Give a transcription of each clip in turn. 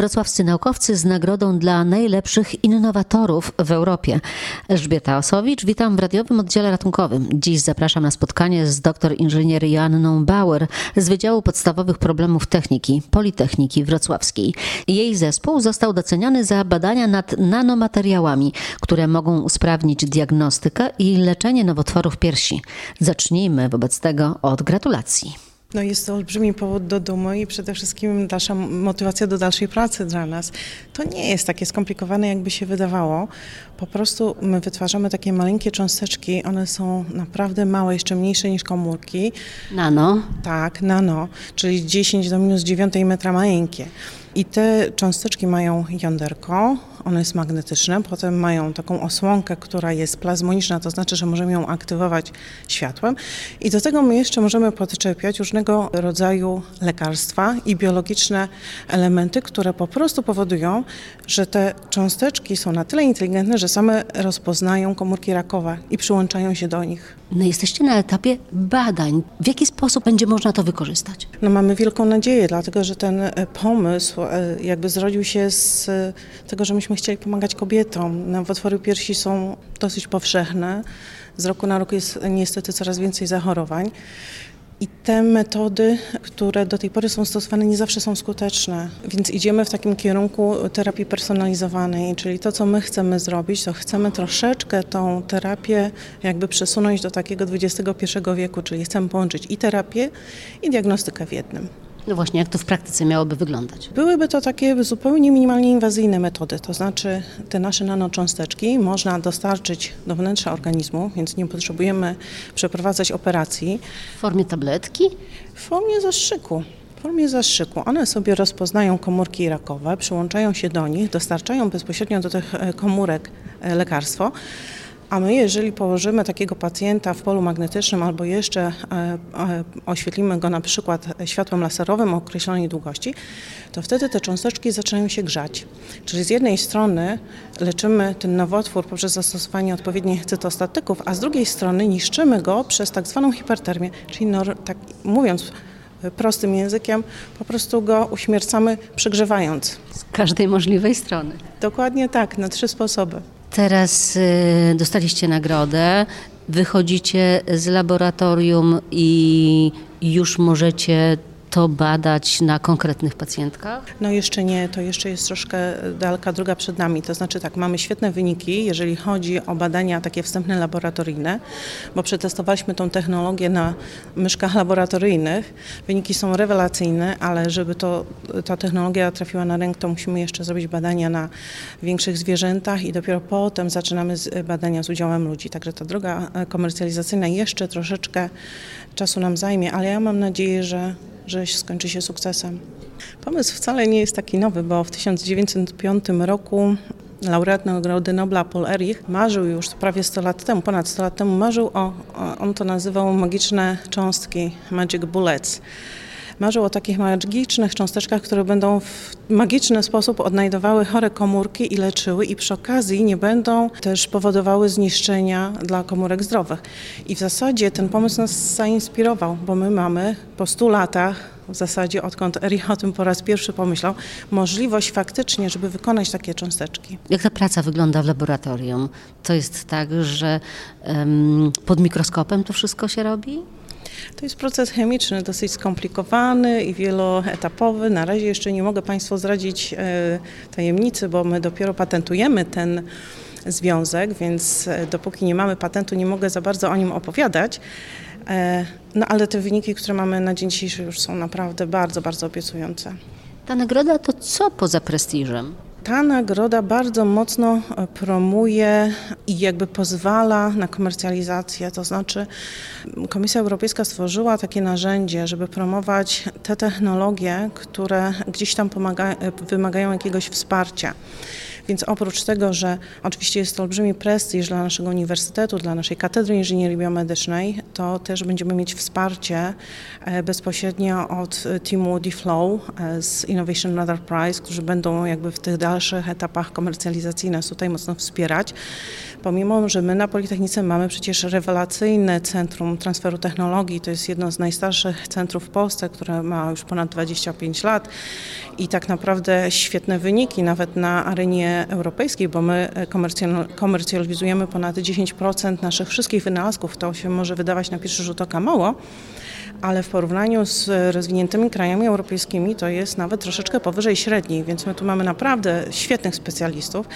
Wrocławscy naukowcy z nagrodą dla najlepszych innowatorów w Europie. Elżbieta Osowicz, witam w radiowym oddziale ratunkowym. Dziś zapraszam na spotkanie z dr inżynier Joanną Bauer z Wydziału Podstawowych Problemów Techniki Politechniki Wrocławskiej. Jej zespół został doceniony za badania nad nanomateriałami, które mogą usprawnić diagnostykę i leczenie nowotworów piersi. Zacznijmy wobec tego od gratulacji. No jest to olbrzymi powód do dumy i przede wszystkim dalsza motywacja do dalszej pracy dla nas. To nie jest takie skomplikowane, jakby się wydawało. Po prostu my wytwarzamy takie maleńkie cząsteczki, one są naprawdę małe, jeszcze mniejsze niż komórki. Nano? Tak, nano, czyli 10 do minus 9 metra maleńkie. I te cząsteczki mają jąderko, ono jest magnetyczne, potem mają taką osłonkę, która jest plazmoniczna, to znaczy, że możemy ją aktywować światłem i do tego my jeszcze możemy podczepiać różnego rodzaju lekarstwa i biologiczne elementy, które po prostu powodują, że te cząsteczki są na tyle inteligentne, że same rozpoznają komórki rakowe i przyłączają się do nich. No jesteście na etapie badań. W jaki sposób będzie można to wykorzystać? No mamy wielką nadzieję, dlatego że ten e, pomysł e, jakby zrodził się z e, tego, że myśmy chcieli pomagać kobietom. Nowotwory piersi są dosyć powszechne. Z roku na rok jest niestety coraz więcej zachorowań. I te metody, które do tej pory są stosowane, nie zawsze są skuteczne. Więc idziemy w takim kierunku terapii personalizowanej, czyli to, co my chcemy zrobić, to chcemy troszeczkę tą terapię jakby przesunąć do takiego XXI wieku, czyli chcemy połączyć i terapię, i diagnostykę w jednym. No właśnie, jak to w praktyce miałoby wyglądać? Byłyby to takie zupełnie minimalnie inwazyjne metody, to znaczy te nasze nanocząsteczki można dostarczyć do wnętrza organizmu, więc nie potrzebujemy przeprowadzać operacji. W formie tabletki? W formie zastrzyku. W formie zastrzyku. One sobie rozpoznają komórki rakowe, przyłączają się do nich, dostarczają bezpośrednio do tych e, komórek e, lekarstwo. A my, jeżeli położymy takiego pacjenta w polu magnetycznym albo jeszcze e, e, oświetlimy go na przykład światłem laserowym o określonej długości, to wtedy te cząsteczki zaczynają się grzać. Czyli z jednej strony leczymy ten nowotwór poprzez zastosowanie odpowiednich cytostatyków, a z drugiej strony niszczymy go przez tak zwaną hipertermię, czyli no, tak mówiąc prostym językiem, po prostu go uśmiercamy przegrzewając. Z każdej możliwej strony. Dokładnie tak, na trzy sposoby. Teraz y, dostaliście nagrodę, wychodzicie z laboratorium i już możecie to badać na konkretnych pacjentkach? No jeszcze nie, to jeszcze jest troszkę daleka droga przed nami. To znaczy tak, mamy świetne wyniki, jeżeli chodzi o badania takie wstępne laboratoryjne, bo przetestowaliśmy tą technologię na myszkach laboratoryjnych. Wyniki są rewelacyjne, ale żeby to, ta technologia trafiła na rękę, to musimy jeszcze zrobić badania na większych zwierzętach i dopiero potem zaczynamy z badania z udziałem ludzi. Także ta droga komercjalizacyjna jeszcze troszeczkę czasu nam zajmie, ale ja mam nadzieję, że że skończy się sukcesem. Pomysł wcale nie jest taki nowy, bo w 1905 roku laureat Nagrody Nobla Paul Erich marzył już prawie 100 lat temu, ponad 100 lat temu, marzył o, on to nazywał magiczne cząstki, magic bullets marzył o takich magicznych cząsteczkach, które będą w magiczny sposób odnajdowały chore komórki i leczyły i przy okazji nie będą też powodowały zniszczenia dla komórek zdrowych. I w zasadzie ten pomysł nas zainspirował, bo my mamy po 100 latach w zasadzie odkąd Erich o tym po raz pierwszy pomyślał, możliwość faktycznie, żeby wykonać takie cząsteczki. Jak ta praca wygląda w laboratorium? To jest tak, że um, pod mikroskopem to wszystko się robi? To jest proces chemiczny dosyć skomplikowany i wieloetapowy. Na razie jeszcze nie mogę Państwu zdradzić e, tajemnicy, bo my dopiero patentujemy ten związek, więc e, dopóki nie mamy patentu, nie mogę za bardzo o nim opowiadać. E, no ale te wyniki, które mamy na dzień dzisiejszy już są naprawdę bardzo, bardzo obiecujące. Ta nagroda to co poza prestiżem? Ta nagroda bardzo mocno e, promuje i jakby pozwala na komercjalizację, to znaczy Komisja Europejska stworzyła takie narzędzie, żeby promować te technologie, które gdzieś tam pomaga, e, wymagają jakiegoś wsparcia. Więc oprócz tego, że oczywiście jest to olbrzymi prestiż dla naszego uniwersytetu, dla naszej Katedry Inżynierii Biomedycznej, to też będziemy mieć wsparcie e, bezpośrednio od e, teamu DFlow e, z Innovation Enterprise, którzy będą jakby w tych dalszych etapach komercjalizacji nas tutaj mocno wspierać. Pomimo, że my na Politechnice mamy przecież rewelacyjne Centrum Transferu Technologii, to jest jedno z najstarszych centrów w Polsce, które ma już ponad 25 lat i tak naprawdę świetne wyniki nawet na arenie europejskiej, bo my komercjalizujemy ponad 10% naszych wszystkich wynalazków. To się może wydawać na pierwszy rzut oka mało, ale w porównaniu z rozwiniętymi krajami europejskimi to jest nawet troszeczkę powyżej średniej, więc my tu mamy naprawdę świetnych specjalistów.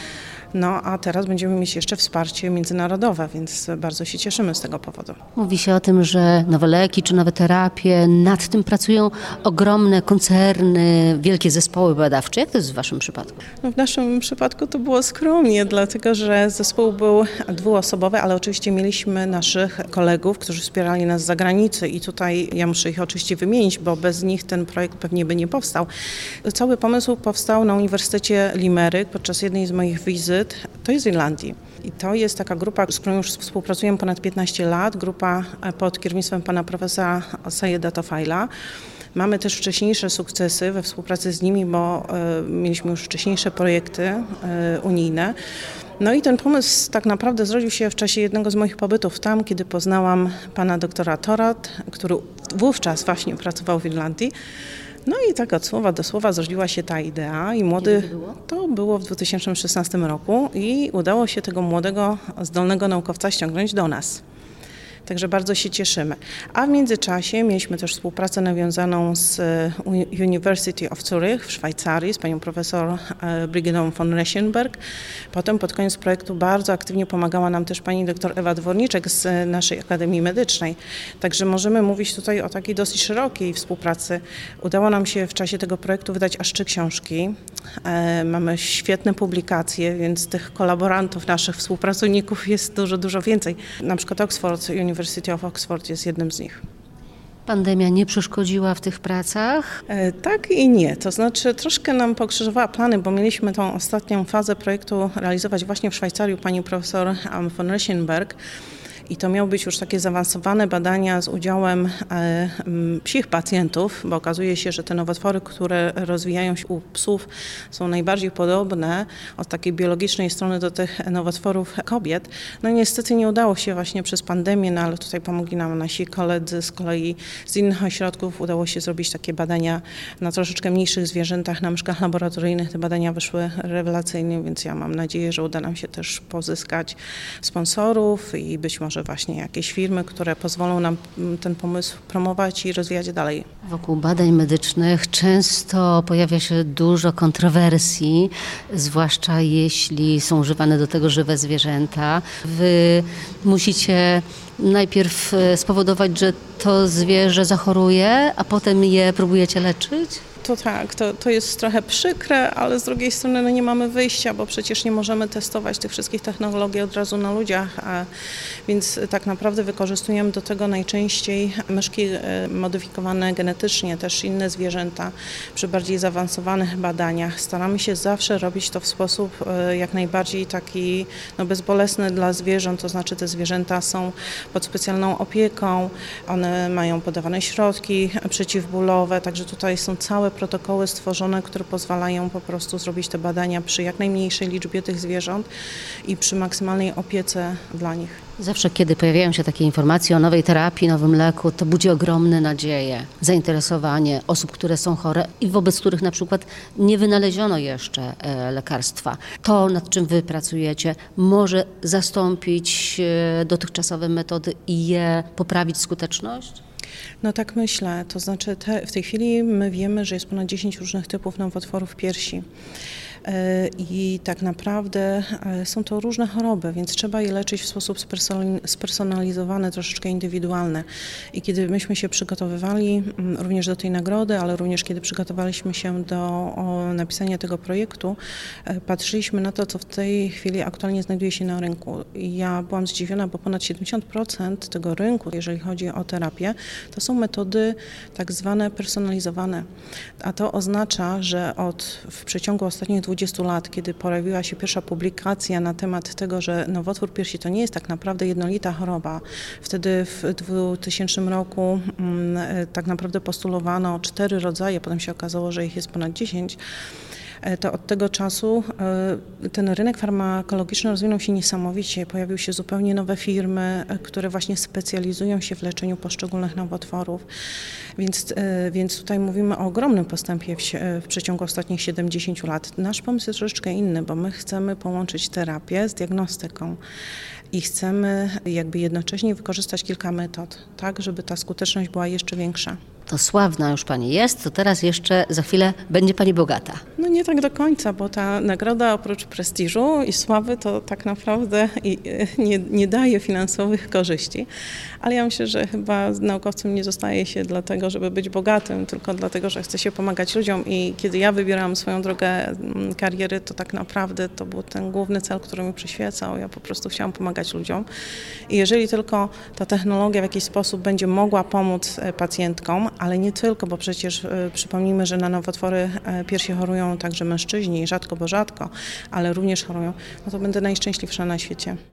No a teraz będziemy mieć jeszcze wsparcie międzynarodowe, więc bardzo się cieszymy z tego powodu. Mówi się o tym, że nowe leki czy nowe terapie, nad tym pracują ogromne koncerny, wielkie zespoły badawcze. Jak to jest w Waszym przypadku? No w naszym przypadku to było skromnie, dlatego że zespół był dwuosobowy, ale oczywiście mieliśmy naszych kolegów, którzy wspierali nas z zagranicy i tutaj ja muszę ich oczywiście wymienić, bo bez nich ten projekt pewnie by nie powstał. Cały pomysł powstał na Uniwersytecie Limerick podczas jednej z moich wizyt to jest z Irlandii. I to jest taka grupa, z którą już współpracujemy ponad 15 lat, grupa pod kierownictwem pana profesora Sayeda Tofajla. Mamy też wcześniejsze sukcesy we współpracy z nimi, bo y, mieliśmy już wcześniejsze projekty y, unijne. No i ten pomysł tak naprawdę zrodził się w czasie jednego z moich pobytów tam, kiedy poznałam pana doktora Torat, który wówczas właśnie pracował w Irlandii. No i tak od słowa do słowa zrodziła się ta idea i młody, było? to było w 2016 roku i udało się tego młodego, zdolnego naukowca ściągnąć do nas. Także bardzo się cieszymy. A w międzyczasie mieliśmy też współpracę nawiązaną z e, University of Zurich w Szwajcarii z panią profesor e, Brigidą von Reschenberg. Potem pod koniec projektu bardzo aktywnie pomagała nam też pani doktor Ewa Dworniczek z e, naszej Akademii Medycznej. Także możemy mówić tutaj o takiej dosyć szerokiej współpracy. Udało nam się w czasie tego projektu wydać aż trzy książki. Mamy świetne publikacje, więc tych kolaborantów, naszych współpracowników jest dużo, dużo więcej. Na przykład Oxford University University of Oxford jest jednym z nich. Pandemia nie przeszkodziła w tych pracach? E, tak i nie. To znaczy troszkę nam pokrzyżowała plany, bo mieliśmy tą ostatnią fazę projektu realizować właśnie w Szwajcarii pani profesor von Reichenberg. I to miały być już takie zaawansowane badania z udziałem e, psich pacjentów, bo okazuje się, że te nowotwory, które rozwijają się u psów, są najbardziej podobne od takiej biologicznej strony do tych nowotworów kobiet. No niestety nie udało się właśnie przez pandemię, no ale tutaj pomogli nam nasi koledzy z kolei z innych ośrodków. Udało się zrobić takie badania na troszeczkę mniejszych zwierzętach, na myszkach laboratoryjnych. Te badania wyszły rewelacyjnie, więc ja mam nadzieję, że uda nam się też pozyskać sponsorów i być może może właśnie jakieś firmy, które pozwolą nam mm, ten pomysł promować i rozwijać dalej. Wokół badań medycznych często pojawia się dużo kontrowersji, zwłaszcza jeśli są używane do tego żywe zwierzęta. Wy musicie najpierw e, spowodować, że to zwierzę zachoruje, a potem je próbujecie leczyć? To tak, to, to jest trochę przykre, ale z drugiej strony no nie mamy wyjścia, bo przecież nie możemy testować tych wszystkich technologii od razu na ludziach, a, więc tak naprawdę wykorzystujemy do tego najczęściej myszki e, modyfikowane genetycznie, też inne zwierzęta przy bardziej zaawansowanych badaniach. Staramy się zawsze robić to w sposób e, jak najbardziej taki no, bezbolesny dla zwierząt, to znaczy te zwierzęta są pod specjalną opieką, one mają podawane środki przeciwbólowe, także tutaj są całe protokoły stworzone, które pozwalają po prostu zrobić te badania przy jak najmniejszej liczbie tych zwierząt i przy maksymalnej opiece dla nich. Zawsze, kiedy pojawiają się takie informacje o nowej terapii, nowym leku, to budzi ogromne nadzieje, zainteresowanie osób, które są chore i wobec których na przykład nie wynaleziono jeszcze e, lekarstwa. To, nad czym wy pracujecie, może zastąpić e, dotychczasowe metody i je poprawić skuteczność? No tak myślę. To znaczy te, w tej chwili my wiemy, że jest ponad 10 różnych typów nowotworów piersi. E, i tak naprawdę e, są to różne choroby, więc trzeba je leczyć w sposób spersonalizowany, troszeczkę indywidualny. I kiedy myśmy się przygotowywali również do tej nagrody, ale również kiedy przygotowaliśmy się do napisania tego projektu, e, patrzyliśmy na to, co w tej chwili aktualnie znajduje się na rynku. I ja byłam zdziwiona, bo ponad 70% tego rynku, jeżeli chodzi o terapię, to są metody tak zwane personalizowane. A to oznacza, że od w przeciągu ostatnich 20 20 lat, kiedy pojawiła się pierwsza publikacja na temat tego, że nowotwór piersi to nie jest tak naprawdę jednolita choroba. Wtedy w 2000 roku mm, e, tak naprawdę postulowano cztery rodzaje, potem się okazało, że ich jest ponad 10 e, to od tego czasu e, ten rynek farmakologiczny rozwinął się niesamowicie. Pojawiły się zupełnie nowe firmy, e, które właśnie specjalizują się w leczeniu poszczególnych nowotworów. Więc, e, więc tutaj mówimy o ogromnym postępie w, w przeciągu ostatnich 70 lat. Nasz pomysł jest troszeczkę inny, bo my chcemy połączyć terapię z diagnostyką i chcemy jakby jednocześnie wykorzystać kilka metod, tak, żeby ta skuteczność była jeszcze większa. To sławna już pani jest, to teraz jeszcze za chwilę będzie pani bogata. No nie tak do końca, bo ta nagroda oprócz prestiżu i sławy to tak naprawdę i- nie, nie daje finansowych korzyści. Ale ja myślę, że chyba naukowcem nie zostaje się dlatego, żeby być bogatym, tylko dlatego, że chce się pomagać ludziom i kiedy ja wybierałam swoją drogę mm, kariery, to tak naprawdę to był ten główny cel, który mi przyświecał. Ja po prostu chciałam pomagać ludziom. I jeżeli tylko ta technologia w jakiś sposób będzie mogła pomóc e, pacjentkom, ale nie tylko, bo przecież e, przypomnijmy, że na nowotwory e, piersi chorują także mężczyźni, rzadko, bo rzadko, ale również chorują, no to będę najszczęśliwsza na świecie.